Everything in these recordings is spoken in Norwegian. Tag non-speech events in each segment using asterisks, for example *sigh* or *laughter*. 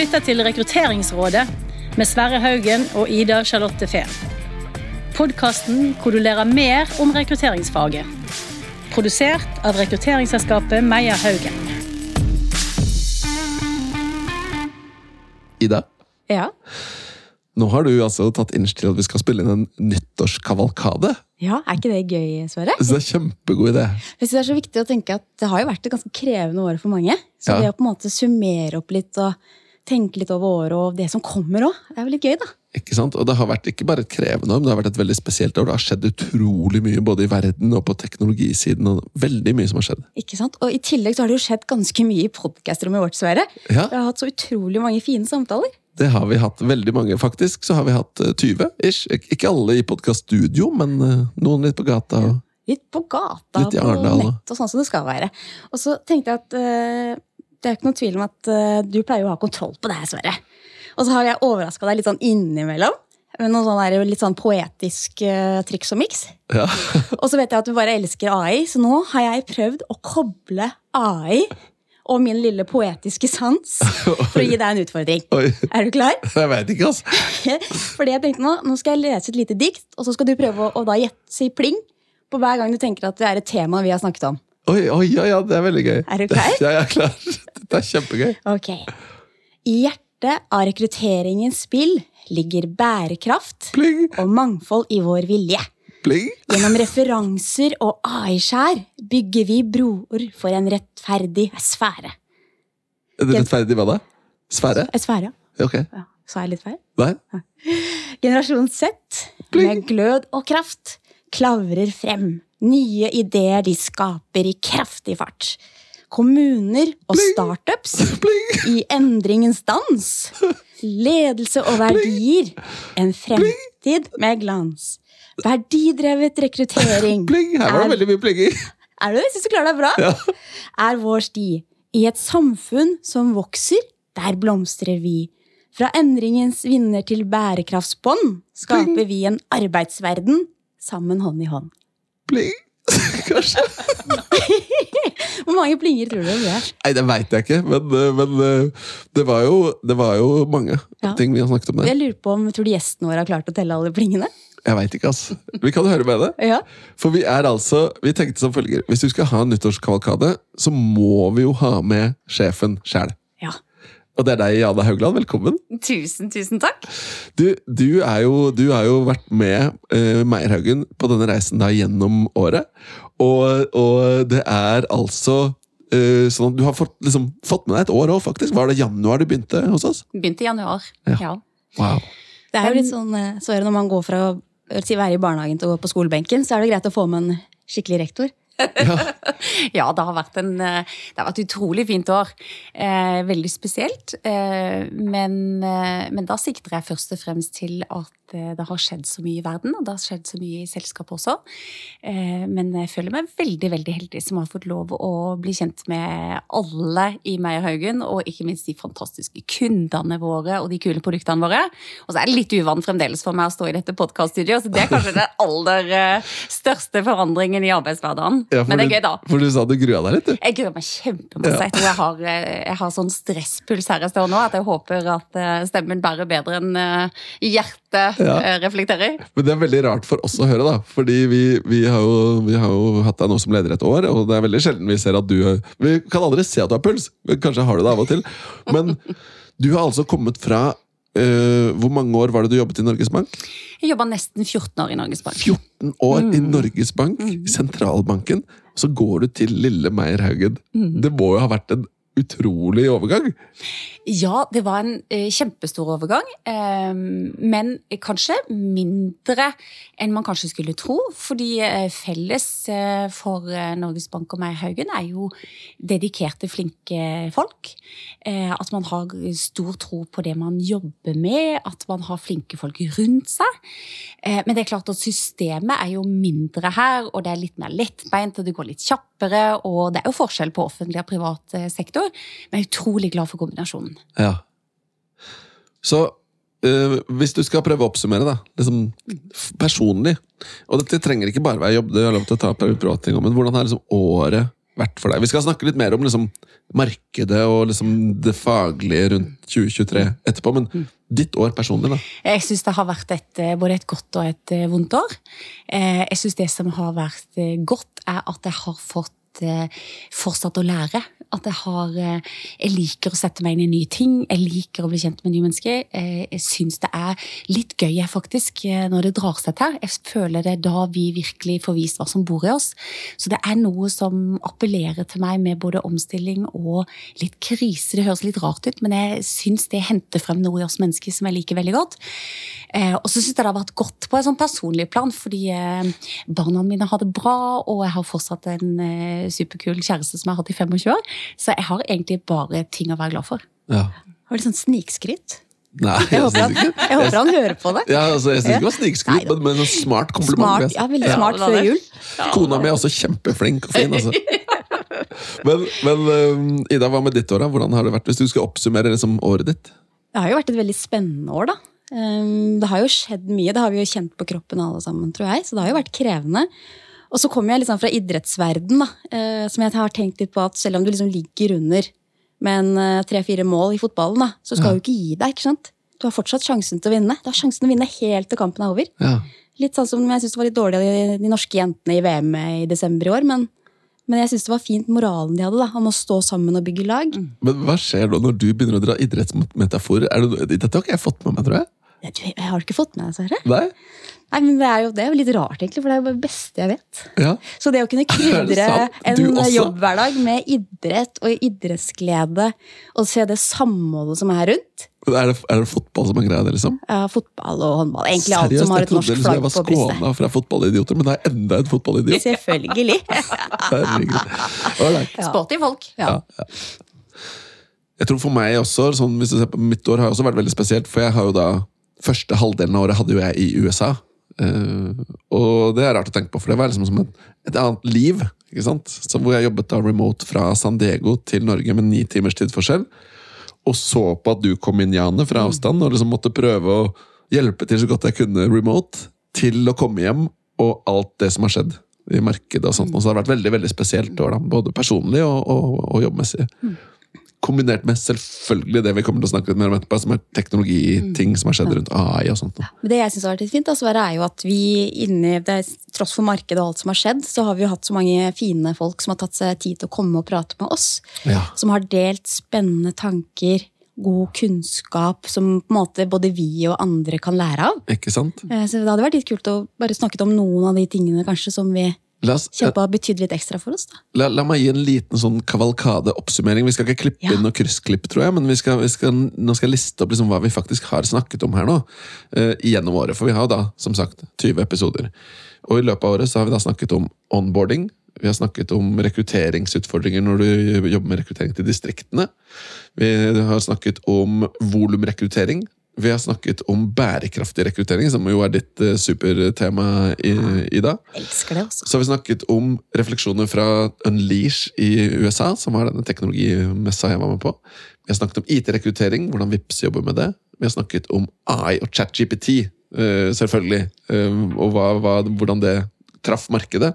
lytter til Rekrutteringsrådet med Sverre Haugen og Ida Charlotte Fehn. Podkasten hvor du lærer mer om rekrutteringsfaget. Produsert av rekrutteringsselskapet Meyer Haugen. Ida, Ja. nå har du altså tatt initiativ til at vi skal spille inn en nyttårskavalkade. ja, er ikke det gøy, Sverre? Det er kjempegod idé. Jeg synes Det er så viktig å tenke at det har jo vært et ganske krevende år for mange. Så Ja. det å på en måte summere opp litt og tenke litt over året og det som kommer òg, det er jo litt gøy, da. Ikke sant? Og det har vært ikke bare et krevende år, men det har vært et veldig spesielt år. Det har skjedd utrolig mye både i verden og på teknologisiden. og Veldig mye som har skjedd. Ikke sant? Og i tillegg så har det jo skjedd ganske mye i podkastrommet vårt, Sverre. Ja, Vi har hatt så utrolig mange fine samtaler. det har vi hatt veldig mange, faktisk. Så har vi hatt eh, 20 ish. Ikke alle i podkaststudio, men eh, noen litt på gata. Litt på gata Litt på nett og sånn som det skal være. Og så tenkte jeg at eh, det er ikke noen tvil om at uh, du pleier å ha kontroll på det her, Sverre. Og så har jeg overraska deg litt sånn innimellom. Med noe sånn der, litt sånn poetisk uh, triks og miks. Ja. *laughs* Og så vet jeg at du bare elsker AI, så nå har jeg prøvd å koble AI og min lille poetiske sans *laughs* for å gi deg en utfordring. Oi, Er du klar? jeg veit ikke, altså. *laughs* Fordi jeg tenkte nå, nå skal jeg lese et lite dikt, og så skal du prøve å, å da gjette si pling på hver gang du tenker at det er et tema vi har snakket om. Oi, oi, ja, ja, det er veldig gøy. Er du klar? *laughs* Ja, jeg er klar. Dette er kjempegøy. Ok. I hjertet av rekrutteringens spill ligger bærekraft Pling, og mangfold i vår vilje. pling. Gjennom referanser og AI-skjær bygger vi broer for en rettferdig sfære. Det rettferdig hva da? Sfære? En sfære, Ok. ja. Sa jeg litt feil? Nei? Generasjon Z, med glød og kraft, klavrer frem. Nye ideer de skaper i kraftig fart. Kommuner og startups *laughs* Bling! i endringens dans. Ledelse og verdier. En fremtid med glans. Verdidrevet rekruttering. Bling! Her var det veldig mye plinging. Er du det? Syns du klarer deg bra? Ja. Er vår sti. I et samfunn som vokser, der blomstrer vi. Fra endringens vinner til bærekraftsbånd skaper vi en arbeidsverden sammen hånd i hånd. Pling. *laughs* Kanskje. *laughs* Hvor mange plinger tror du det er? Nei, det veit jeg ikke, men, eh, men eh, det, var jo, det var jo mange Ja. ting vi har snakket om der. Jeg lurer på om tror du gjesten vår har klart å telle alle plingene? Jeg veit ikke, altså. Vi kan høre med det. Ja. For vi er altså Vi tenkte som følger. Hvis du skal ha en nyttårskavalkade, så må vi jo ha med sjefen sjæl. Og det er deg, Jana Haugland. Velkommen. Tusen, tusen takk. Du, du, er jo, du har jo vært med uh, Meierhaugen på denne reisen da gjennom året. Og, og det er altså uh, sånn at Du har fått, liksom, fått med deg et år òg, faktisk. Var det januar du begynte hos oss? Begynte i januar. Ja. Ja. Wow. Det er jo litt sånn, eh, så er det når man går fra å være i barnehagen til å gå på skolebenken, så er det greit å få med en skikkelig rektor. *laughs* Ja, det har vært en eh, Det har vært et utrolig fint år. Eh, veldig spesielt. Eh, men, eh, men da sikter jeg først og fremst til at eh, det har skjedd så mye i verden, og det har skjedd så mye i selskapet også. Eh, men jeg føler meg veldig veldig heldig som har fått lov å bli kjent med alle i Meierhaugen, og ikke minst de fantastiske kundene våre og de kule produktene våre. Og så er det litt uvant fremdeles for meg å stå i dette podkaststudioet, så det er kanskje den aller største forandringen i arbeidshverdagen. Ja, Men det er gøy, da. For du sa du grua deg litt, du. Jeg gruer meg kjempemasse. Jeg tror jeg har, eh, jeg har sånn stresspuls her jeg står nå, at jeg håper at eh, stemmen bærer bedre enn eh, hjertet Ja. reflekterer. Men det er veldig rart for oss å høre, da. Fordi vi, vi, har, jo, vi har jo hatt deg nå som leder et år, og det er veldig sjelden vi ser at du Vi kan aldri se at du har puls, kanskje har du det av og til. Men du har altså kommet fra eh, Hvor mange år var det du jobbet i Norges Bank? Jeg jobba nesten 14 år i Norges Bank. 14 år i Norges Bank, mm. sentralbanken. Og så går du til lille Meierhaugen. Det må jo ha vært en utrolig overgang. Ja, det var en eh, kjempestor overgang, eh, men kanskje mindre enn man kanskje skulle tro. Fordi eh, felles eh, for eh, Norges Bank og meg, Haugen, er jo dedikerte, flinke folk. Eh, at man har stor tro på det man jobber med, at man har flinke folk rundt seg. Men det er klart at systemet er jo mindre her, og det er litt mer lettbeint, og det går litt kjappere, og det er jo forskjell på offentlig og privat eh, sektor. Men jeg er utrolig glad for kombinasjonen. Ja. Så øh, hvis du skal prøve å oppsummere, da, liksom personlig Og dette trenger ikke bare være jobb, det er lov til å ta privat ting, men hvordan har liksom året vært for deg? Vi skal snakke litt mer om liksom, markedet og liksom, det faglige rundt 2023 etterpå, men ditt år personlig, da? Jeg syns det har vært et, eh, både et godt og et eh, vondt år. Jeg syns det som har vært godt, er at jeg har fått fortsatt å lære. At jeg har eh, Jeg liker å sette meg inn i nye ting. Jeg liker å bli kjent med nye mennesker. Eh, Jeg syns det er litt gøy, faktisk, eh, når det drar seg til. Jeg føler det da vi virkelig får vist hva som bor i oss. Så det er noe som appellerer til meg med både omstilling og litt krise. Det høres litt rart ut, men jeg syns det henter frem noe i oss mennesker som jeg liker veldig godt. Eh, og så syns jeg det har vært godt på et sånn personlig plan, fordi eh, barna mine har det bra, og jeg har fortsatt en eh, superkul kjæreste som jeg har hatt i 25 år. Så jeg har egentlig bare ting å være glad for. Ja. Var litt sånn snikskryt? Nei, Jeg jeg håper, han, jeg håper han hører på det. Ja, altså, jeg syns ikke det var snikskryt, men, men en smart kompliment. Smart, ja, veldig smart ja. før jul. Kona mi er også kjempeflink og fin, altså. *laughs* Men, men um, Ida, hva med ditt år? da? Hvordan har det vært hvis du skal oppsummere liksom, året ditt? Det har jo vært et veldig spennende år, da. Um, Det har jo skjedd mye. Det har vi jo kjent på kroppen alle sammen, tror jeg. Så det har jo vært krevende. Og så kommer jeg liksom fra idrettsverden, da, eh, som jeg har tenkt litt på at selv om du liksom ligger under med en eh, tre-fire mål i fotballen, da, så skal Ja. du ikke gi deg. ikke sant? Du har fortsatt sjansen til å vinne. Du har sjansen til å vinne helt til kampen er over. Ja. Litt sånn som jeg synes det var litt dårlig av de, norske jentene i VM i desember i år, men, men jeg syns det var fint moralen de hadde, da, om å stå sammen og bygge lag. Men hva skjer da når du begynner å dra idrettsmetaforer? Er det, dette har ikke jeg fått med meg, tror jeg. Jeg, jeg har ikke fått med meg Sverre. Nei? Nei, men det er jo det er jo litt rart, egentlig, for det er jo det beste jeg vet. Ja. Så det å kunne *laughs* krydre en jobbhverdag med idrett og idrettsglede, og se det samholdet som er rundt Er det, er det fotball som er greia, liksom? ja, Fotball og håndball. Egentlig alt Seriøst, som har et norsk norsk på brystet. jeg var skåna fra fotballidioter, men det er enda en fotballidiot. Selvfølgelig. *laughs* Herregud. Sporty folk. Ja. Ja, Jeg tror for meg også, sånn, hvis du ser på mitt år, har også vært veldig spesielt. For jeg har jo da Første halvdelen av året hadde jo jeg i USA. Uh, og det er rart å tenke på, for det var liksom som et, et annet liv. ikke sant? Så Hvor jeg jobbet da remote fra San Diego til Norge med ni timers tidsforskjell. Og så på at du kom inn, Jane, fra avstand, og liksom måtte prøve å hjelpe til så godt jeg kunne remote, til å komme hjem, og alt det som har skjedd i markedet. og sånt. Og så har det vært veldig veldig spesielt år, da, både personlig og, og, og jobbmessig. Kombinert med selvfølgelig det vi kommer til å snakke litt mer om etterpå, som er teknologiting som har skjedd rundt AI og sånt. Men det jeg synes har vært litt fint, altså, er jo at vi inni det, tross for markedet og alt som har skjedd, så har vi jo hatt så mange fine folk som har tatt seg tid til å komme og prate med oss. Ja. Som har delt spennende tanker, god kunnskap, som på en måte både vi og andre kan lære av. Ikke sant? Eh, Så det hadde vært litt kult å bare snakke om noen av de tingene kanskje som vi oss, kjempa har betydd litt ekstra for oss. da. la, la meg gi en liten sånn kavalkade-oppsummering. Vi skal ikke klippe Ja. inn noe kryssklipp, tror jeg, men vi skal, vi skal, nå skal jeg liste opp liksom hva vi faktisk har snakket om her nå. Uh, gjennom året, For vi har jo da, som sagt, 20 episoder. Og i løpet av året så har vi da snakket om onboarding. Vi har snakket om rekrutteringsutfordringer når du jobber med rekruttering til distriktene. Vi har snakket om volumrekruttering. Vi har snakket om bærekraftig rekruttering, som jo er ditt eh, supertema, i, Ida. Elsker det også. Så har vi snakket om refleksjoner fra Unleash i USA, som var denne teknologimessa jeg var med på. Vi har snakket om IT-rekruttering, hvordan Vips jobber med det. Vi har snakket om AI og ChatGPT, eh, selvfølgelig, eh, og hva, hva, hvordan det traff markedet.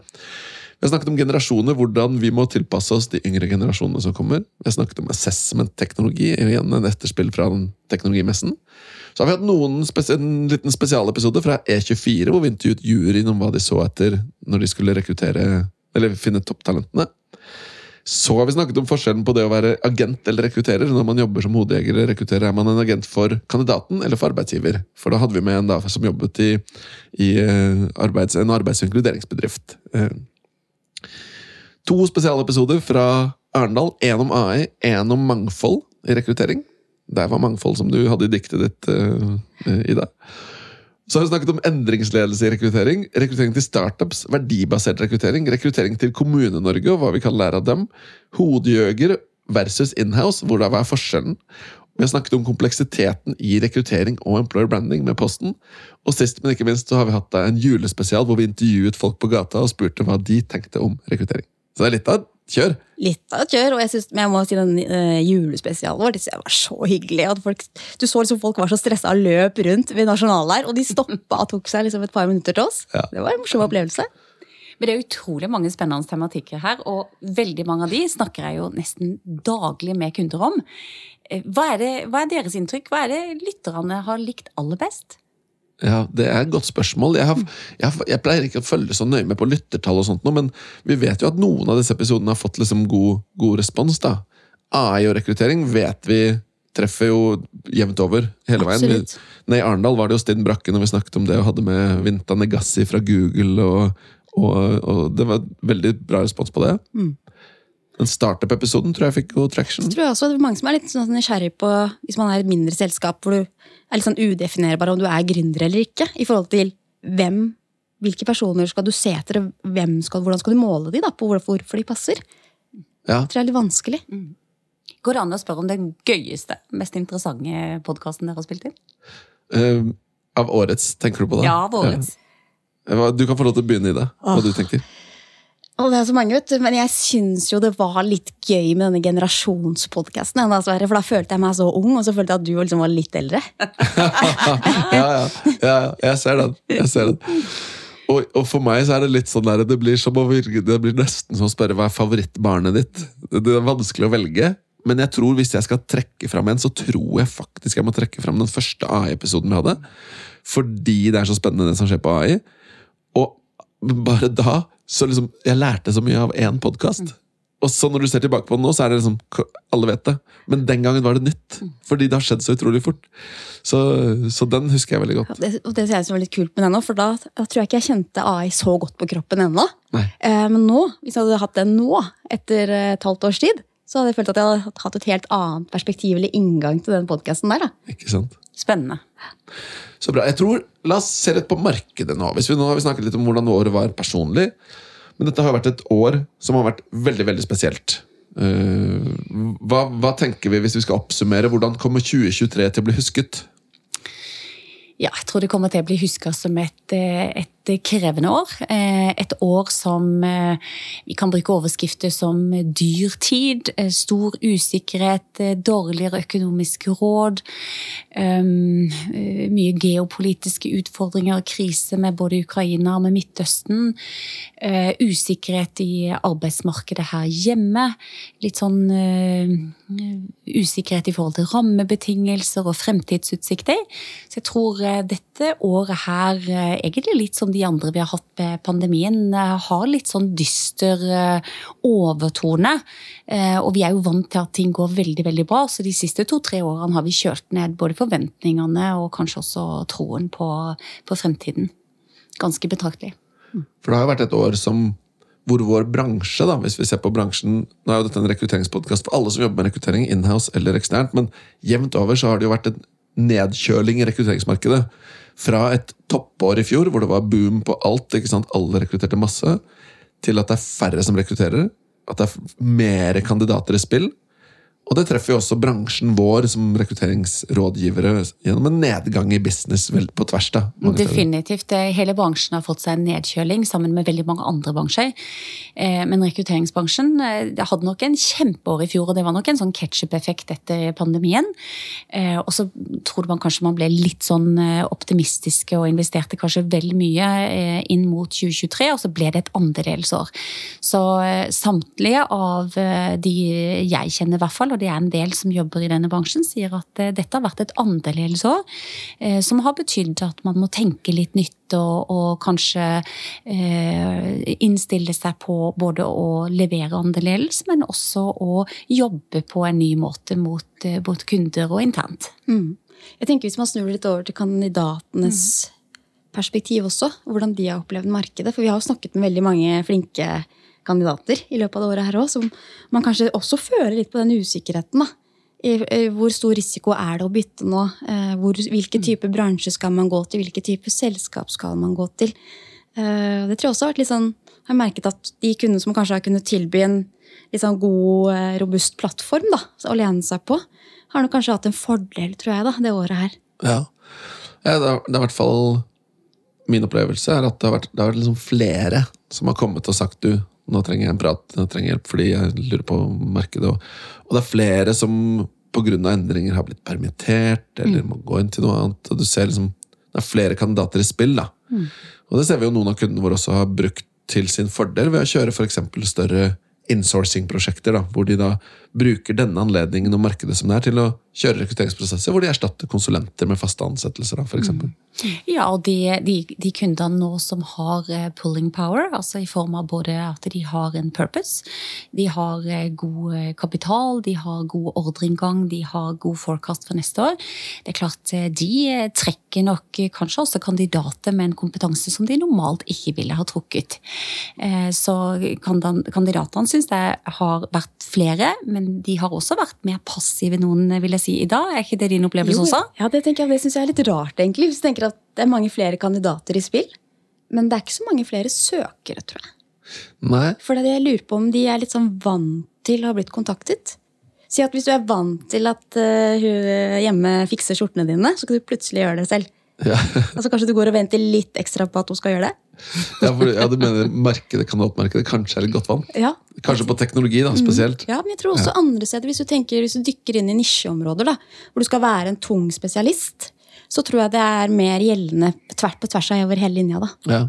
Vi har snakket om generasjoner, hvordan vi må tilpasse oss de yngre generasjonene som kommer. Vi har snakket om assessment-teknologi, igjen en etterspill fra den teknologimessen. Så har vi hatt noen en liten spesialepisode fra E24, hvor vi intervjuet juryen om hva de så etter når de skulle rekruttere, eller finne topptalentene. Så har vi snakket om forskjellen på det å være agent eller rekrutterer. Når man jobber som hodejeger eller rekrutterer, er man en agent for kandidaten eller for arbeidsgiver. For da hadde vi med en da som jobbet i, i eh, arbeids, en arbeids- og inkluderingsbedrift. Eh, To spesialepisoder fra Arendal. Én om AI, én om mangfold i rekruttering. Der var mangfold som du hadde i diktet ditt, uh, Ida. Så har vi snakket om endringsledelse i rekruttering. Rekruttering til startups, verdibasert rekruttering. Rekruttering til Kommune-Norge og hva vi kan lære av dem. Hodegjøger versus inhouse, hvor da hva er forskjellen? Vi har snakket om kompleksiteten i rekruttering og employer branding med Posten. Og sist, men ikke minst, så har vi hatt en julespesial hvor vi intervjuet folk på gata og spurte hva de tenkte om rekruttering. Så det er litt av kjør. Litt av et kjør, og jeg, synes, men jeg må si den uh, julespesialen vår det synes jeg var så hyggelig. At folk, du så liksom folk var så stressa og løp rundt ved Nasjonal der, og de stoppa og tok seg liksom et par minutter til oss. Ja. Det var en morsom opplevelse. Men det er utrolig mange spennende tematikker her, og veldig mange av de snakker jeg jo nesten daglig med kunder om. Eh, hva er, det, hva er deres inntrykk? Hva er det lytterne har likt aller best? Ja, Det er et godt spørsmål. Jeg, har, jeg, jeg, pleier ikke å følge så nøye med på lyttertall, og sånt, men vi vet jo at noen av disse episodene har fått liksom god, god respons. da. AI og rekruttering vet vi treffer jo jevnt over hele veien. Absolutt. Nei, I Arendal var det jo Stinn Brakke når vi snakket om det, og hadde med Vinta Negassi fra Google. og, og, og det var veldig bra respons på det. Den startup-episoden tror jeg fikk god traction. Jeg tror også det er mange som er litt sånn nysgjerrig på hvis man er et mindre selskap hvor du er litt sånn udefinerbar om du er gründer eller ikke, i forhold til hvem, hvilke personer skal du se etter, og hvem skal, hvordan skal du måle de da, på hvorfor de passer. Ja, Det tror jeg er litt vanskelig. Går det an å spørre om den gøyeste, mest interessante podkasten dere har spilt inn? Uh, Av årets, tenker du på det? Ja, av årets. Ja. Du kan få lov til å begynne i det. Hva oh. du tenker. Og det er så mange, vet du, Men jeg syns jo det var litt gøy med denne generasjonspodkasten. For da følte jeg meg så ung, og så følte jeg at du liksom var litt eldre. *laughs* ja, ja, ja, jeg ser den. Jeg ser den. Og, og for meg så er det litt sånn der, det blir, som å det blir nesten som å spørre hva er favorittbarnet ditt. Det er vanskelig å velge, men jeg tror hvis jeg skal trekke fram en, så tror jeg faktisk jeg må trekke fram den første AI-episoden vi hadde. Fordi det er så spennende det som skjer på AI. Og bare da så liksom, Jeg lærte så mye av én podkast. Og så når du ser tilbake på den nå, så er det liksom Alle vet det. Men den gangen var det nytt. Fordi det har skjedd så utrolig fort. Så, så den husker jeg veldig godt. Det, og det ser jeg som var litt kult med den nå, for da, da tror jeg ikke jeg kjente AI så godt på kroppen ennå. Eh, men nå, hvis jeg hadde hatt den nå, etter eh, et halvt års tid, så hadde jeg følt at jeg hadde hatt et helt annet perspektiv eller inngang til den podkasten der. da. Ikke sant? Spennende. Så bra. Jeg tror, La oss se litt på markedet nå. Hvis vi nå har vi snakket litt om hvordan året var personlig. Men dette har vært et år som har vært veldig veldig spesielt. Eh, hva, hva tenker vi hvis vi skal oppsummere? Hvordan kommer 2023 til å bli husket? Ja, jeg tror det kommer til å bli huska som et, eh, et krevende år. Eh, Et år som eh, vi kan bruke overskrifter som dyrtid, tid, stor usikkerhet, eh, dårligere økonomiske råd, um, eh, mye geopolitiske utfordringer og krise med både Ukraina og med Midtøsten. eh, Usikkerhet i arbeidsmarkedet her hjemme. Litt sånn eh, usikkerhet i forhold til rammebetingelser og fremtidsutsikter. Så jeg tror eh, dette året her, eh, egentlig litt som de andre vi har hatt med pandemien, eh, har litt sånn dyster eh, overtone. Eh, Og vi er jo vant til at ting går veldig, veldig bra, så de siste to-tre årene har vi kjørt ned både forventningene og kanskje også troen på, på fremtiden. Ganske betraktelig. For det har jo vært et år som hvor vår bransje, da, hvis vi ser på bransjen Nå er jo dette en rekrutteringspodkast for alle som jobber med rekruttering, inhouse eller eksternt, men jevnt over så har det jo vært en nedkjøling i rekrutteringsmarkedet. Fra et toppår i fjor, hvor det var boom på alt, ikke sant? alle rekrutterte masse, til at det er færre som rekrutterer. At det er mer kandidater i spill. Og det treffer jo også bransjen vår som rekrutteringsrådgivere gjennom en nedgang i business vel, på tvers. da. Definitivt. Hele bransjen har fått seg en nedkjøling sammen med veldig mange andre bransjer. Eh, Men rekrutteringsbransjen eh, hadde nok en kjempeår i fjor, og det var nok en sånn ketsjup-effekt etter pandemien. Eh, Og så trodde man kanskje man ble litt sånn optimistiske og investerte kanskje vel mye inn mot 2023, og så ble det et andredelsår. Så samtlige av de jeg kjenner, i hvert fall, og det er en del som jobber i denne bransjen, sier at eh, dette har vært et annerledesår, eh, som har betydd at man må tenke litt nytt og, og kanskje eh, innstille seg på både å levere annerledes, men også å jobbe på en ny måte mot, mot kunder og internt. Mm. Jeg tenker Hvis man snur litt over til kandidatenes perspektiv også, hvordan de har opplevd markedet. For vi har jo snakket med veldig mange flinke kandidater i løpet av det året her òg, som man kanskje også føler litt på den usikkerheten. da. I, i hvor stor risiko er det å bytte nå? Eh, hvor, hvilke type bransje skal man gå til? Hvilke type selskap skal man gå til? Eh, det tror jeg også har vært litt sånn Jeg har merket at de kundene som kanskje har kunnet tilby en litt sånn god, eh, robust plattform da, å lene seg på, har nok kanskje hatt en fordel, tror jeg, da, det året her. Ja. ja det, det er i hvert fall Min opplevelse er at det har vært, det har vært liksom flere som har kommet og sagt du, nå trenger jeg en prat, nå trenger jeg hjelp fordi jeg lurer på markedet. Og, det er flere som pga. endringer har blitt permittert eller må gå inn til noe annet. og du ser liksom, Det er flere kandidater i spill. da. Og det ser vi jo noen av kundene våre også har brukt til sin fordel ved å kjøre f.eks. større insourcing-prosjekter, hvor de da bruker denne anledningen og markedet som det er, til å kjøre rekrutteringsprosesser hvor de erstatter konsulenter med faste ansettelser, for eksempel. Ja, og de, de, de kundene nå som har eh, pulling power, altså i form av både at de har en purpose, de har eh, god eh, kapital, de har god ordreinngang, de har god forecast for neste år, det er klart de trekker nok kanskje også kandidater med en kompetanse som de normalt ikke ville ha trukket. Så kandidatene syns jeg har vært flere, men de har også vært mer passive, noen vil jeg si, i dag. Er ikke det din opplevelse Jo, også? Ja, det tenker jeg, det syns jeg er litt rart, egentlig. Hvis du tenker at det er mange flere kandidater i spill. Men det er ikke så mange flere søkere, tror jeg. Nei, For jeg lurer på om de er litt sånn vant til å ha blitt kontaktet. Si at hvis du er vant til at uh, hun hjemme fikser skjortene dine, så kan du plutselig gjøre det selv. ja. Altså Kanskje du går og venter litt ekstra på at hun skal gjøre det? Ja, for, ja, du mener markedet, kandidatmarkedet kanskje er litt godt vann? Ja, Kanskje på teknologi, da, spesielt. Ja, men jeg tror også andre steder, hvis du, tenker, hvis du dykker inn i nisjeområder, da, hvor du skal være en tung spesialist, så tror jeg det er mer gjeldende tvert på tvers av over hele linja. da. Ja.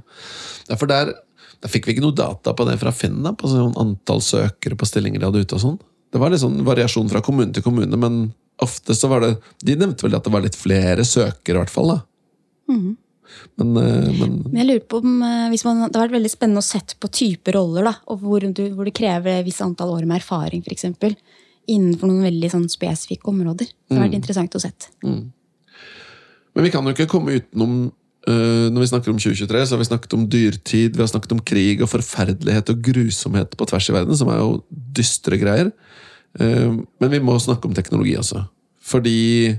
ja, for der, der fikk vi ikke noe data på det fra Finn, da, på sånn antall søkere på stillinger de hadde ute og sånn. Det var litt sånn variasjon fra kommune til kommune, men ofte så var det De nevnte vel at det var litt flere søkere, i hvert fall. da. Men, eh, men Men jeg lurer på om eh, hvis man, Det har vært veldig spennende å sette på type roller, da, og hvor, du, hvor det krever et visst antall år med erfaring, f.eks. Innenfor noen veldig sånn spesifikke områder. Det har vært interessant å sett. Men vi kan jo ikke komme utenom øh, Når vi snakker om 2023, så har vi snakket om dyrtid, vi har snakket om krig og forferdelighet og grusomhet på tvers i verden, som er jo dystre greier. Eh, men vi må snakke om teknologi altså. Fordi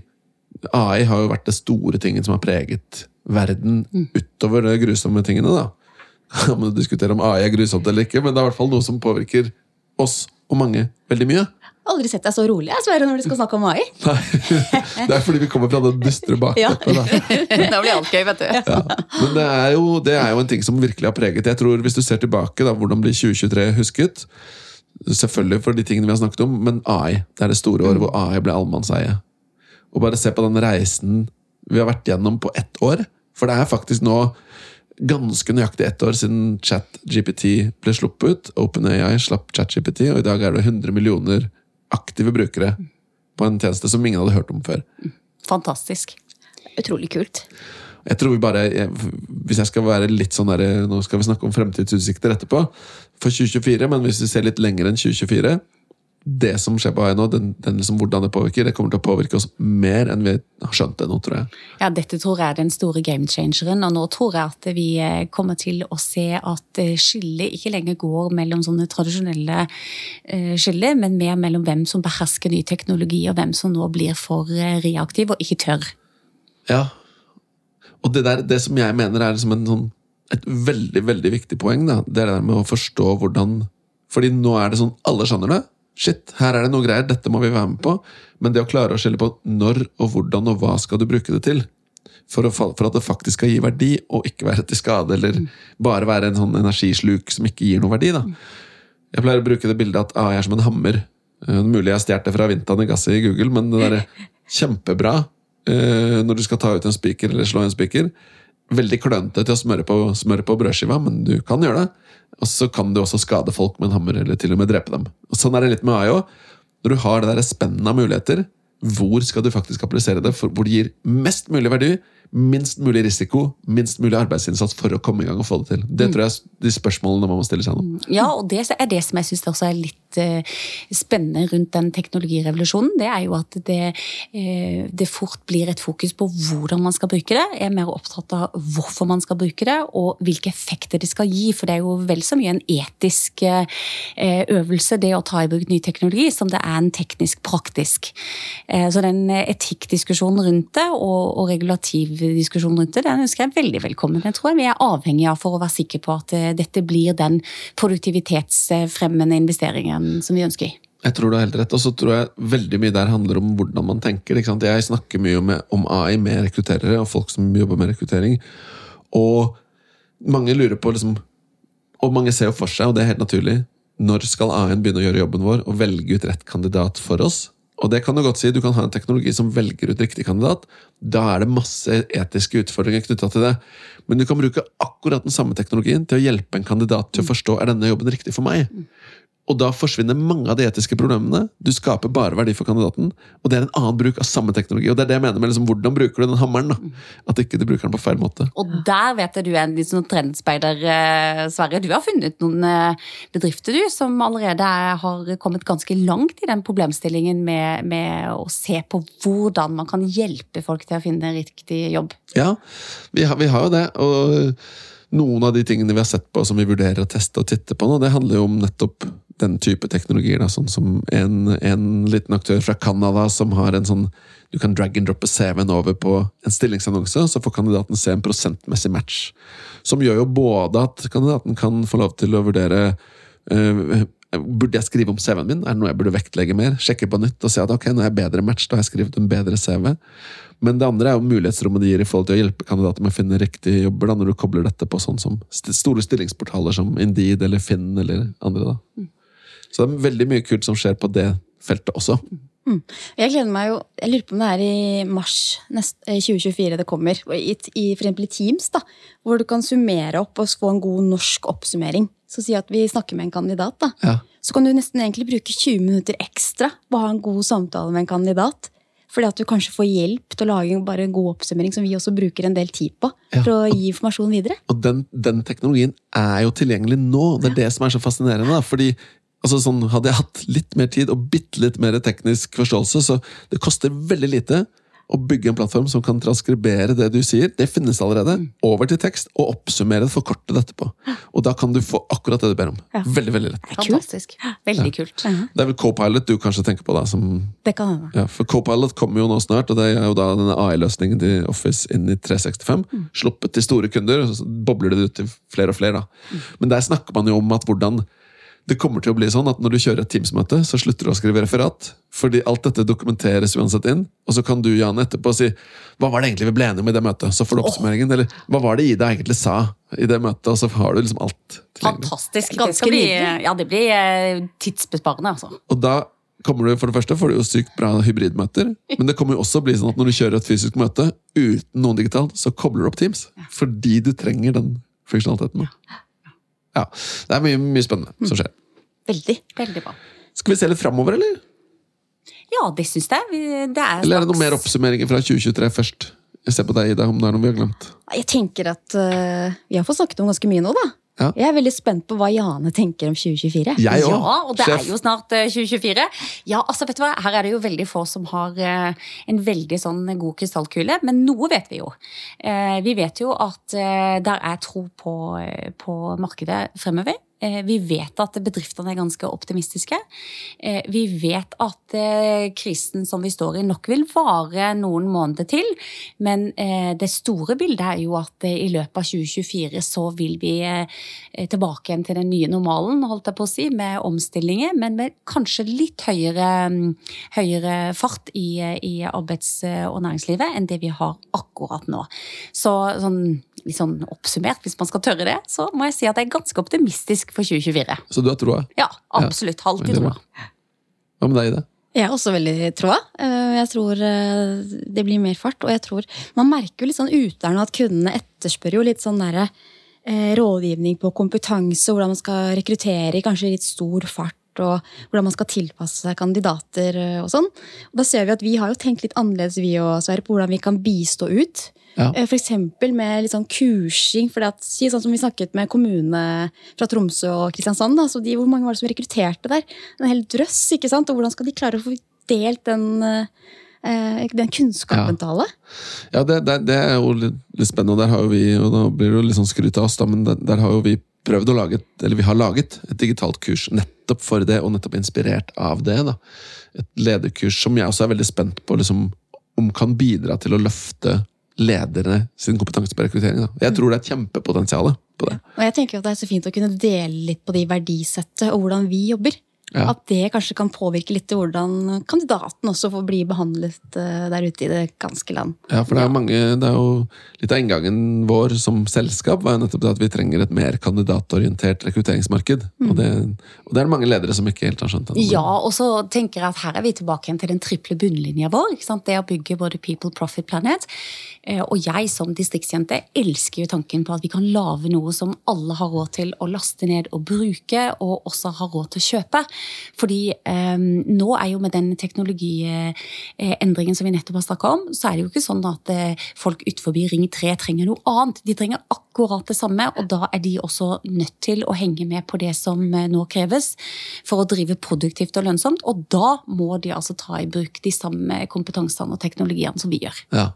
AI har jo vært det store tingen som har preget verden utover de grusomme tingene. da. Kan du diskutere om AI er grusomt eller ikke, men det er i hvert fall noe som påvirker oss og mange veldig mye. Aldri sett deg så rolig jeg, Sverre, når du skal snakke om AI. *laughs* Nei, Det er fordi vi kommer fra *laughs* det dystre bakteppet. da. da blir alt gøy, vet du. Ja. Men det er, jo, det er jo en ting som virkelig har preget. Jeg tror Hvis du ser tilbake, da, hvordan blir 2023 husket? Selvfølgelig for de tingene vi har snakket om, men AI. Det er det store året hvor AI ble allemannseie. Og bare se på den reisen vi har vært gjennom på ett år. For det er faktisk nå ganske nøyaktig ett år siden ChatGPT ble sluppet. OpenAI slapp ChatGPT, og i dag er det 100 millioner aktive brukere på en tjeneste som ingen hadde hørt om før. Fantastisk. Utrolig kult. Jeg tror vi bare, Hvis jeg skal være litt sånn der, Nå skal vi snakke om fremtidsutsikter etterpå, for 2024, men hvis vi ser litt lenger enn 2024 Det som skjer på AI nå, den, den liksom, hvordan det påvirker, det kommer til å påvirke oss mer enn vi har skjønt det nå, tror jeg. Ja, dette tror jeg er den store gamechangeren, og nå tror jeg at vi eh, kommer til å se at eh, skillet ikke lenger går mellom sånne tradisjonelle eh, skiller, men mer mellom hvem som behersker ny teknologi, og hvem som nå blir for reaktiv og ikke tør. Ja. Og det, der, det som jeg mener er liksom en sånn, et veldig veldig viktig poeng, da, det er det der med å forstå hvordan Fordi nå er det sånn alle skjønner det. Shit, her er det noe greier, dette må vi være med på. Men det å klare å skille på når og hvordan og hva skal du bruke det til, for, å, for at det faktisk skal gi verdi, og ikke være til skade, eller bare være en sånn energisluk som ikke gir noe verdi. da. Jeg pleier å bruke det bildet at jeg er som en hammer. Uh, Mulig jeg stjålet det fra Vintan i gasset i Google, men det er *laughs* kjempebra uh, når du skal ta ut en spiker eller slå en spiker. Veldig klønete til å smøre på, smøre på brødskiva, men du kan gjøre det. Og så kan du også skade folk med en hammer, eller til og med drepe dem. Og Sånn er det litt med AI òg. Når du har det spennet av muligheter, hvor skal du faktisk applisere det? For, hvor det gir mest mulig verdi, minst mulig risiko, minst mulig arbeidsinnsats for å komme i gang og få det til. Det tror jeg er de spørsmålene man må stille seg nå. Ja, og det er det som jeg syns også er litt eh, spennende rundt den teknologirevolusjonen. Det er jo at det, eh, det fort blir et fokus på hvordan man skal bruke det. Jeg er mer opptatt av hvorfor man skal bruke det, og hvilke effekter det skal gi. For det er jo vel så mye en etisk eh, øvelse, det å ta i bruk ny teknologi, som det er en teknisk praktisk. Så den etikkdiskusjonen rundt det, og, og regulativdiskusjonen rundt det, den ønsker jeg veldig velkommen. Jeg tror vi er avhengig av for å være sikre på at eh, dette blir den produktivitetsfremmende investeringen som vi ønsker. Jeg tror du har helt rett, og så tror jeg veldig mye der handler om hvordan man tenker. Jeg snakker mye om, om AI med rekrutterere og folk som jobber med rekruttering. Og mange lurer på liksom, Og mange ser jo for seg, og det er helt naturlig, når skal AI-en begynne å gjøre jobben vår og velge ut rett kandidat for oss? Og det kan du godt si, du kan ha en teknologi som velger ut riktig kandidat. Da er det masse etiske utfordringer knytta til det. Men du kan bruke akkurat den samme teknologien til å hjelpe en kandidat til å forstå er denne jobben riktig for meg. Og da forsvinner mange av de etiske problemene. Du skaper bare verdi for kandidaten. Og det er en annen bruk av samme teknologi. Og det er det jeg mener med liksom, hvordan bruker du den hammeren. da? At ikke du bruker den på feil måte. Og der vet jeg du er en litt sånn trendspeider, eh, Sverre. Du har funnet noen eh, bedrifter du, som allerede er, har kommet ganske langt i den problemstillingen med, med å se på hvordan man kan hjelpe folk til å finne riktig jobb. Ja, vi har, vi har jo det. Og noen av de tingene vi har sett på som vi vurderer å teste og titte på nå, det handler jo om nettopp den type teknologier. Da, sånn som en, en liten aktør fra Canada som har en sånn Du kan drag and droppe CV-en over på en stillingsannonse, så får kandidaten se en prosentmessig match. Som gjør jo både at kandidaten kan få lov til å vurdere uh, Burde jeg skrive om CV-en min? Er det noe jeg burde vektlegge mer? Sjekke på nytt og se at ok, nå er jeg bedre match, da har jeg skrevet en bedre CV. Men det andre er jo mulighetsrommet de gir i forhold til å hjelpe kandidater med å finne riktige jobber, da, når du kobler dette på sånn som store stillingsportaler som Indeed eller Finn eller andre. da. Så det er veldig mye kult som skjer på det feltet også. Jeg gleder meg jo, jeg lurer på om det er i mars nest, eh, 2024 det kommer. I, i, for eksempel i Teams, da, hvor du kan summere opp og få en god norsk oppsummering. Så si at vi snakker med en kandidat. da. Ja. Så kan du nesten egentlig bruke 20 minutter ekstra på å ha en god samtale med en kandidat. Fordi at du kanskje får hjelp til å lage bare en god oppsummering som vi også bruker en del tid på. Ja. For å gi informasjon videre. Og den, den teknologien er jo tilgjengelig nå. Det er det som er så fascinerende. da, fordi altså sånn, Hadde jeg hatt litt mer tid og bitte litt mer teknisk forståelse, så det koster veldig lite å bygge en plattform som kan transkribere det du sier. Det finnes allerede. Over til tekst, og oppsummere det, forkorte det etterpå. Og da kan du få akkurat det du ber om. Ja. Veldig, veldig lett. Fantastisk. Veldig kult. Det er vel Copilot du kanskje tenker på, da, som Det kan hende. Ja, for Copilot kommer jo nå snart, og det er jo da denne AI-løsningen til Office inn i 365. Sluppet til store kunder, og så bobler det ut til flere og flere. da. Men der snakker man jo om at hvordan det kommer til å bli sånn at når du kjører et Teams-møte, så slutter du å skrive referat. Fordi alt dette dokumenteres uansett inn. Og så kan du Jan, etterpå si hva var det egentlig vi ble enige om i det møtet. Så får du oppsummeringen. Eller hva var det Ida egentlig sa i det møtet? Og så har du liksom alt tilgjengelig. Fantastisk. Ganske nydelig. ja, det blir eh, tidsbesparende, altså. Og da kommer du, for det første får du jo sykt bra hybridmøter, men det kommer jo også å bli sånn at når du kjører et fysisk møte uten noen digitalt, så kobler du opp Teams. Fordi du trenger den funksjonaliteten. Ja, Det er mye, mye spennende som skjer. Veldig. Veldig bra. Skal vi se litt framover, eller? Ja, det syns jeg. Det er Eller er det noen mer oppsummeringer fra 2023 først? Jeg ser på deg, Ida, om det er noe vi har glemt. Jeg tenker at uh, vi har fått snakket om ganske mye nå, da. Ja. Jeg er veldig spent på hva Jane tenker om 2024. Jeg òg. Ja, og det Sjef. er jo snart eh, 2024. Ja, altså vet du hva, Her er det jo veldig få som har eh, en veldig sånn god krystallkule, men noe vet vi jo. Eh, vi vet jo at eh, der er tro på, eh, på markedet fremover. Eh, Vi vet at bedriftene er ganske optimistiske. Eh, Vi vet at eh, krisen som vi står i nok vil vare noen måneder til. Men det store bildet er jo at i løpet av 2024 så vil vi tilbake igjen til den nye normalen, holdt jeg på å si, med omstillinger, men med kanskje litt høyere, mm, høyere fart i, i arbeids- og næringslivet enn det vi har akkurat nå. Så sånn, litt sånn oppsummert, hvis man skal tørre det, så må jeg si at jeg er ganske optimistisk for 2024. Så du har troa? Ja, absolutt. Alltid veldig troa. Hva med deg, Ida? Jeg er også veldig troa. Eh, Jeg tror eh, det blir mer fart. Og jeg tror man merker jo litt sånn uterne at kundene etterspør jo litt sånn derre eh, rådgivning på kompetanse, hvordan man skal rekruttere i kanskje litt stor fart. Og hvordan man skal tilpasse seg kandidater eh, og sånn. Og da ser vi at vi har jo tenkt litt annerledes vi og Sverre, på hvordan vi kan bistå ut. Ja. F.eks. For eksempel med litt sånn kursing. For at, si sånn som vi snakket med kommunene fra Tromsø og Kristiansand. Da, så de, hvor mange var det som rekrutterte der? En hel drøss. ikke sant? Og hvordan skal de klare å få delt den, eh, den kunnskapen til alle? Ja, det, det, det er jo litt, spennende, der har jo vi, og da blir det jo litt sånn skryt av oss, da, men der, der har jo vi prøvd å lage, eller vi har laget et digitalt kurs nettopp for det, og nettopp inspirert av det. da. Et lederkurs som jeg også er veldig spent på, liksom, om kan bidra til å løfte lederne sin kompetanse på rekruttering. Da. Jeg tror det er et kjempepotensial på det. Og jeg tenker at det er så fint å kunne dele litt på de verdisettet og hvordan vi jobber. Ja. At det kanskje kan påvirke litt til hvordan kandidaten også får bli behandlet eh, der ute i det ganske land. Ja, for det er, mange, det er jo Litt av inngangen vår som selskap var jo nettopp det at vi trenger et mer kandidatorientert rekrutteringsmarked. Og, det, og det er det mange ledere som ikke helt har skjønt. ennå. Ja, og så tenker jeg at her er vi tilbake igjen til den triple bunnlinja vår. Det å bygge både People, Profit, Planet. Eh, Og jeg som distriktsjente elsker jo tanken på at vi kan lage noe som alle har råd til å laste ned og bruke, og også har råd til å kjøpe. Fordi eh, nå er jo med den teknologiendringen som vi nettopp har snakka om, så er det jo ikke sånn at eh, folk utenfor Ring 3 trenger noe annet. De trenger akkurat det samme, og da er de også nødt til å henge med på det som eh, nå kreves for å drive produktivt og lønnsomt. Og da må de altså ta i bruk de samme kompetansene og teknologiene som vi gjør. Ja.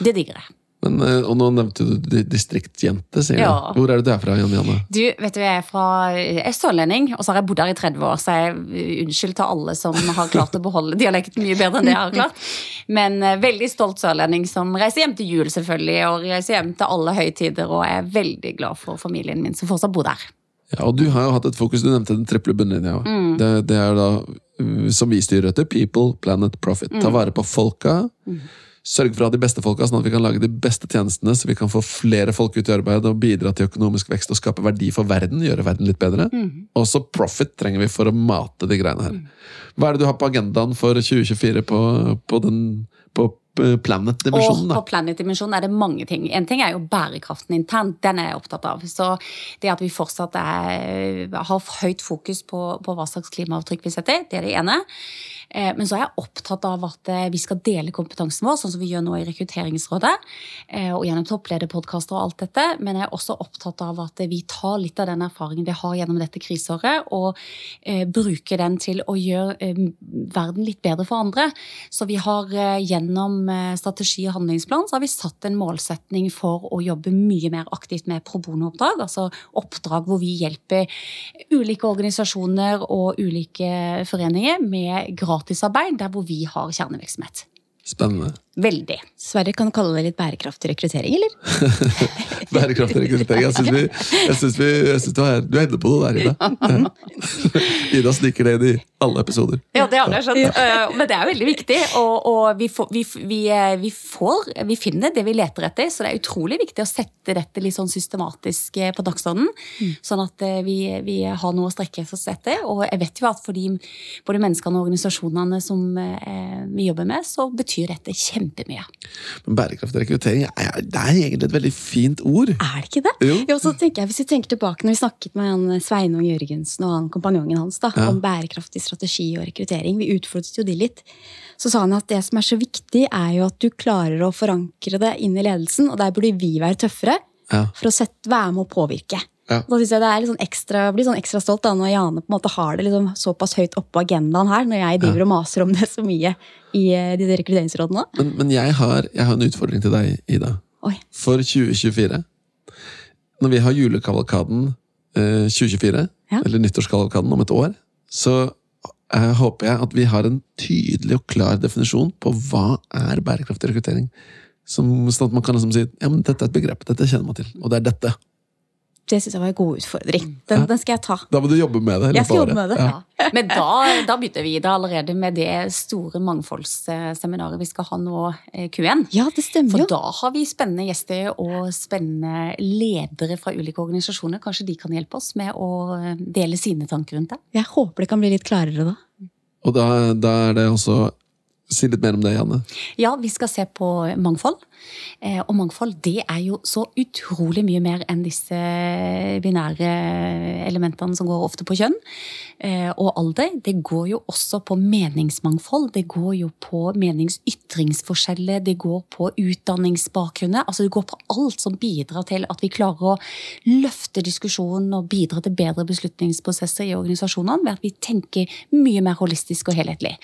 Det digger jeg. Men, eh, og nå nevnte du di- distriktsjente, sier Ja. du. Hvor er det du er fra, Janne Janne? Du, vet du, jeg er fra jeg er sørlending, og så har jeg bodd her i 30 år, så jeg er unnskyld til alle som har klart å beholde *laughs* dialekten mye bedre enn det jeg har klart. Men eh, veldig stolt sørlending som reiser hjem til jul, selvfølgelig, og reiser hjem til alle høytider, og jeg er veldig glad for familien min som fortsatt bor der. Ja, og du har jo hatt et fokus, du nevnte den triple bunnlinja. Mm. Det, det er da, som vi styrer etter, people, planet, profit. Mm. Ta vare på folka. Sørge for å ha de beste folka, sånn at vi kan lage de beste tjenestene, så vi kan få flere folk ut i arbeid og bidra til økonomisk vekst og skape verdi for verden. Gjøre verden litt bedre. Mm. Også profit trenger vi for å mate de greiene her. Hva er det du har på agendaen for 2024 på, på, den, på uh, planet-dimensjonen? På Planet-dimensjonen er det mange ting. En ting er jo bærekraften internt, den er jeg opptatt av. Så det at vi fortsatt er, har høyt fokus på, på hva slags klimaavtrykk vi setter, det er det ene. Eh, Men så er jeg opptatt av at eh, vi skal dele kompetansen vår, sånn som vi gjør nå i Rekrutteringsrådet. eh, Og gjennom topplederpodkaster og alt dette. Men jeg er også opptatt av at vi tar litt av den erfaringen vi har gjennom dette kriseåret, og bruker den til å gjøre verden litt bedre for andre. Så vi har gjennom strategi og handlingsplan så har vi satt en målsetning for å jobbe mye mer aktivt med pro bono-oppdrag. Altså oppdrag hvor vi hjelper ulike organisasjoner og ulike foreninger med gratisarbeid der hvor vi har kjernevirksomhet. Spennende. Veldig. Sverre kan kalle det litt bærekraftig rekruttering, eller? *laughs* Bærekraftig rekruttering. Jeg syns, vi, jeg syns, vi, jeg syns du, er, du er inne på noe der, Ida. *laughs* Ida sniker det inn i alle episoder. Ja, det har jeg skjønt. Eh, Men det er veldig viktig. Og, og vi, får, vi, vi, eh, vi får Vi finner det vi leter etter, så det er utrolig viktig å sette dette litt sånn systematisk eh, på dagsordenen. Sånn at vi, vi har noe å strekke oss etter. Og jeg vet jo at for de både menneskene og organisasjonene som vi jobber med, så betyr dette kjempemye. Men bærekraftig rekruttering er, det er egentlig et veldig fint ord. Er det ikke det? Jo. Jo, så tenker jeg, Hvis vi tenker tilbake når vi snakket med han Sveinung Jørgensen og han kompanjongen hans da, Ja. om bærekraftig strategi og rekruttering, vi utfordret jo de litt, så sa han at det som er så viktig, er jo at du klarer å forankre det inn i ledelsen, og der burde vi være tøffere Ja. for å sette, være med og påvirke. Ja. Da synes jeg det er litt sånn ekstra, blir sånn ekstra stolt da, når Jane på en måte har det liksom såpass høyt oppe på agendaen her, når jeg driver og maser om det så mye i eh, de rekrutteringsrådene. Men, men jeg, har, jeg har en utfordring til deg, Ida. Oi. For 2024. Når vi har julekavalkaden eh, 2024, Ja. eller nyttårskavalkaden om et år, så eh, håper jeg at vi har en tydelig og klar definisjon på hva er bærekraftig rekruttering. Som, sånn at man kan liksom si ja, men dette er et begrep, dette kjenner man til, og det er dette. Det synes jeg var en god utfordring. Den, den skal jeg ta. Da må du jobbe med det. Jeg skal jobbe med det. Ja. Men da, da begynner vi da allerede med det store mangfoldsseminaret vi skal ha nå, eh, Q1. Ja, det stemmer For jo. da har vi spennende gjester og spennende ledere fra ulike organisasjoner. Kanskje de kan hjelpe oss med å eh, dele sine tanker rundt det. Jeg håper det kan bli litt klarere da. Og da, da er det også Si litt mer om det, Janne. Ja, vi skal se på mangfold. Eh, Og mangfold det er jo så utrolig mye mer enn disse binære elementene som går ofte på kjønn eh, og alder. Det går jo også på meningsmangfold. Det går jo på meningsytringsforskjeller. Det går på utdanningsbakgrunner. Altså det går på alt som bidrar til at vi klarer å løfte diskusjonen og bidra til bedre beslutningsprosesser i organisasjonene ved at vi tenker mye mer holistisk og helhetlig.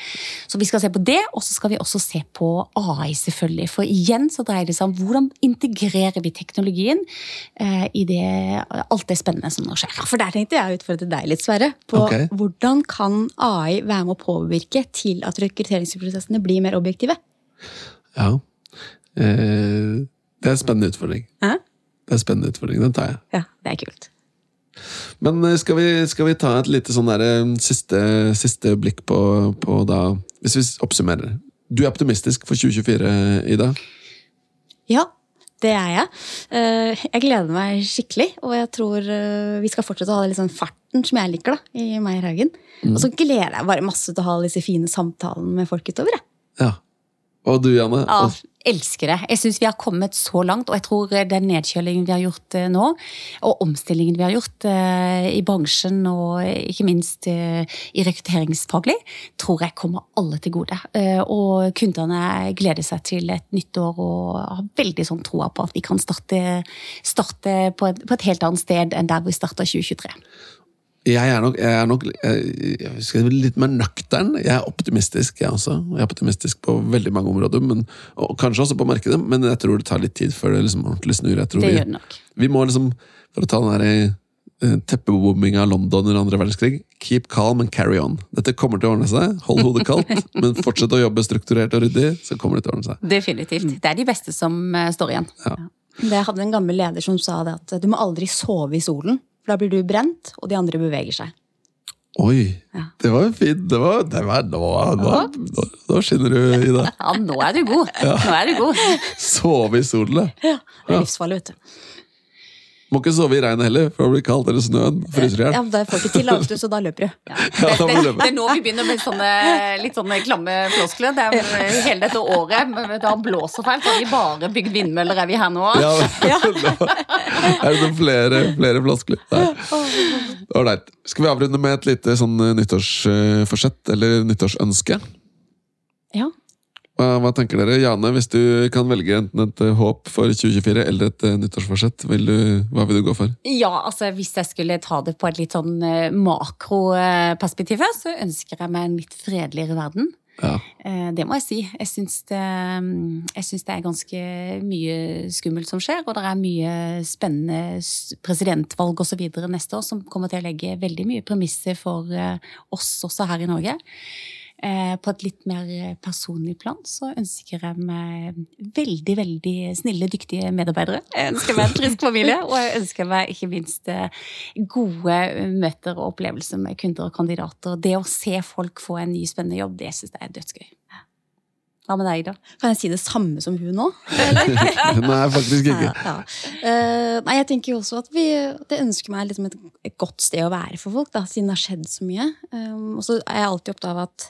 Så vi skal se på det, og så skal vi også se på AI, selvfølgelig. For igjen så dreier det seg om hvordan integrerer vi teknologien eh, i det, alt det spennende som nå skjer. Ja, For der tenkte jeg å utfordre deg litt, Sverre. På okay. hvordan kan AI være med å påvirke til at rekrutteringsprosessene blir mer objektive? Ja. Eh, det er en spennende utfordring. Hæ? Det er en spennende utfordring, Den tar jeg. Ja, det er kult. Men eh, skal vi, skal vi ta et lite sånn der, eh, siste, siste blikk på, på da Hvis vi oppsummerer. Du er optimistisk for 2024, Ida? Ja, det er jeg. Eh, Jeg gleder meg skikkelig, og jeg tror vi skal fortsette å ha litt sånn farten som jeg liker da, i Meyer Haugen. Og så gleder jeg bare masse til å ha disse fine samtalene med folk utover. Jeg. Ja. Og du, Janne? Ja, elsker det. Jeg syns vi har kommet så langt, og jeg tror den nedkjølingen vi har gjort eh, nå, og omstillingen vi har gjort eh, i bransjen og ikke minst eh, i rekrutteringsfaglig, tror jeg kommer alle til gode. Eh, Og kundene gleder seg til et nytt år og har veldig sånn troa på at vi kan starte, starte på, et, på et helt annet sted enn der vi starta 2023. Jeg er nok, jeg er nok jeg, jeg skal si litt mer nøktern. Jeg er optimistisk, jeg også. Jeg er optimistisk på veldig mange områder, men, og kanskje også på markedet, men jeg tror det tar litt tid før det liksom ordentlig snur. Jeg tror Det gjør det nok. vi må liksom, for å ta den der eh, teppebombinga av London under andre verdenskrig, keep calm and carry on. Dette kommer til å ordne seg. Hold hodet kaldt, *laughs* men fortsett å jobbe strukturert og ryddig, så kommer det til å ordne seg. Definitivt. Det er de beste som eh, står igjen. Ja. jeg hadde en gammel leder som sa det at du må aldri sove i solen, for da blir du brent, og de andre beveger seg. Oi, Ja. det var jo fint. Det var, det var, nå, nå, nå, nå skinner du, Ida. *laughs* Ja, nå er du god. Nå er du god. Sove i solen, ja. Det er livsfarlig, vet du. Må ikke sove i regnet heller, for det blir kaldt eller snøen. Fryser i hjel. Ja, men Det får ikke til, vet så da løper du. *laughs* Ja. Ja, Det, det, det er nå vi begynner med sånne litt sånne klamme floskler. Det er hele dette året. men Da han blåser fælt, har vi bare bygd vindmøller, er vi her nå? Ja, *laughs* Er det flere, flere floskler? Ålreit. Skal vi avrunde med et lite sånn nyttårsforsett, eller nyttårsønske? Ja. Hva, hva tenker dere? Jane, hvis du kan velge enten et eh, håp for 2024 eller et eh, nyttårsforsett, vil du, hva vil du gå for? Ja, altså hvis jeg skulle ta det på et litt sånn eh, makroperspektiv, her, så ønsker jeg meg en litt fredeligere verden. Ja. Eh, Det må jeg si. Jeg syns det, mm, jeg syns det er ganske mye skummelt som skjer, og det er mye spennende presidentvalg osv. neste år som kommer til å legge veldig mye premisser for eh, oss også her i Norge. Eh, På et litt mer personlig plan så ønsker jeg meg veldig, veldig snille, dyktige medarbeidere. Jeg ønsker meg en frisk familie, og jeg ønsker meg ikke minst eh, gode møter og opplevelser med kunder og kandidater. Det å se folk få en ny, spennende jobb, det syns jeg er dødsgøy. Hva med deg, da? Kan jeg si det samme som hun nå? *laughs* *laughs* Nei, faktisk ikke. Ja, ja. Eh, nei, jeg tenker jo også at vi det ønsker meg liksom et, et godt sted å være for folk, da, siden det har skjedd så mye. Um, og så er jeg alltid opptatt av at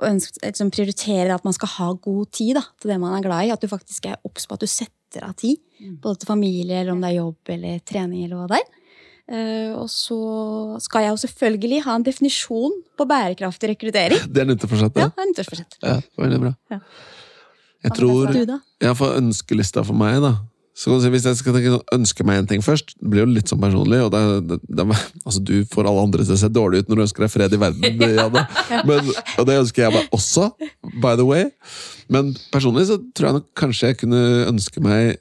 å ønsker, liksom, prioritere at man skal ha god tid da, til det man er glad i. At du faktisk er obs på at du setter av tid. Både til familie, eller om det er jobb eller trening. eller hva det er. Uh, og så skal jeg jo selvfølgelig ha en definisjon på bærekraftig rekruttering. Det er nyttårsforsett? Ja, ja, nyttårsforsett. Ja, veldig bra. Ja. Jeg tror jeg får Ja, for ønskelista for meg, da. Så Hvis jeg skal tenke, ønske meg en ting først, det blir jo litt sånn personlig. og det, det, det, altså Du får alle andre til å se dårlig ut når du ønsker deg fred i verden, *laughs* Janne. Men, og det ønsker jeg meg også, by the way. Men personlig så tror jeg nok kanskje jeg kunne ønske meg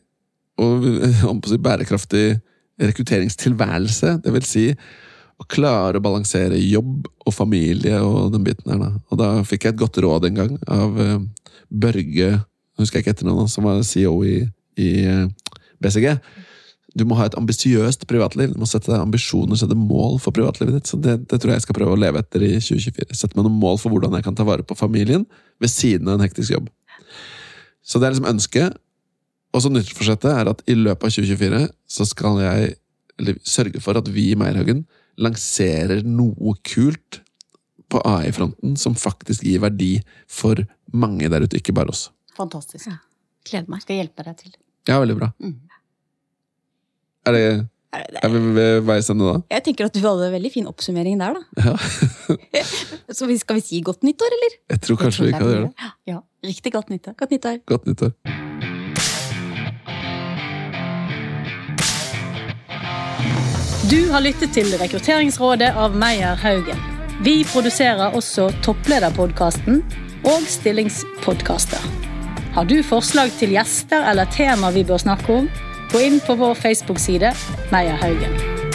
å si, bærekraftig rekrutteringstilværelse. Det vil si å klare å balansere jobb og familie og den biten her. Da. Og da fikk jeg et godt råd en gang av eh, Børge, husker jeg ikke etternavnet, som var CEO i, i eh, BCG. Du må ha et ambisiøst privatliv. Du må sette deg ambisjoner, sette mål for privatlivet ditt. Så det, det tror jeg jeg skal prøve å leve etter i 2024. Sette meg noen mål for hvordan jeg kan ta vare på familien ved siden av en hektisk jobb. Så det er liksom ønsket. Og så nyttårsforsettet er at i løpet av 2024 så skal jeg eller, sørge for at vi i Meierhaugen lanserer noe kult på AI-fronten som faktisk gir verdi for mange der ute, ikke bare oss. Fantastisk. Gleder meg. Skal hjelpe deg til. Ja, veldig bra. Mm. Er, det, Er vi ved veis ende da? Jeg tenker at du hadde en veldig fin oppsummering der, da. Ja. *laughs* Så skal vi si godt nyttår, eller? Jeg tror kanskje vi kan gjøre det. Ja, Riktig godt nyttår. Godt nyttår. Godt nyttår. Du har lyttet til Rekrutteringsrådet av Meyer Haugen. Vi produserer også Topplederpodkasten og Stillingspodkaster. Har du forslag til gjester eller tema vi bør snakke om, gå inn på vår Facebook-side Meyer Haugen.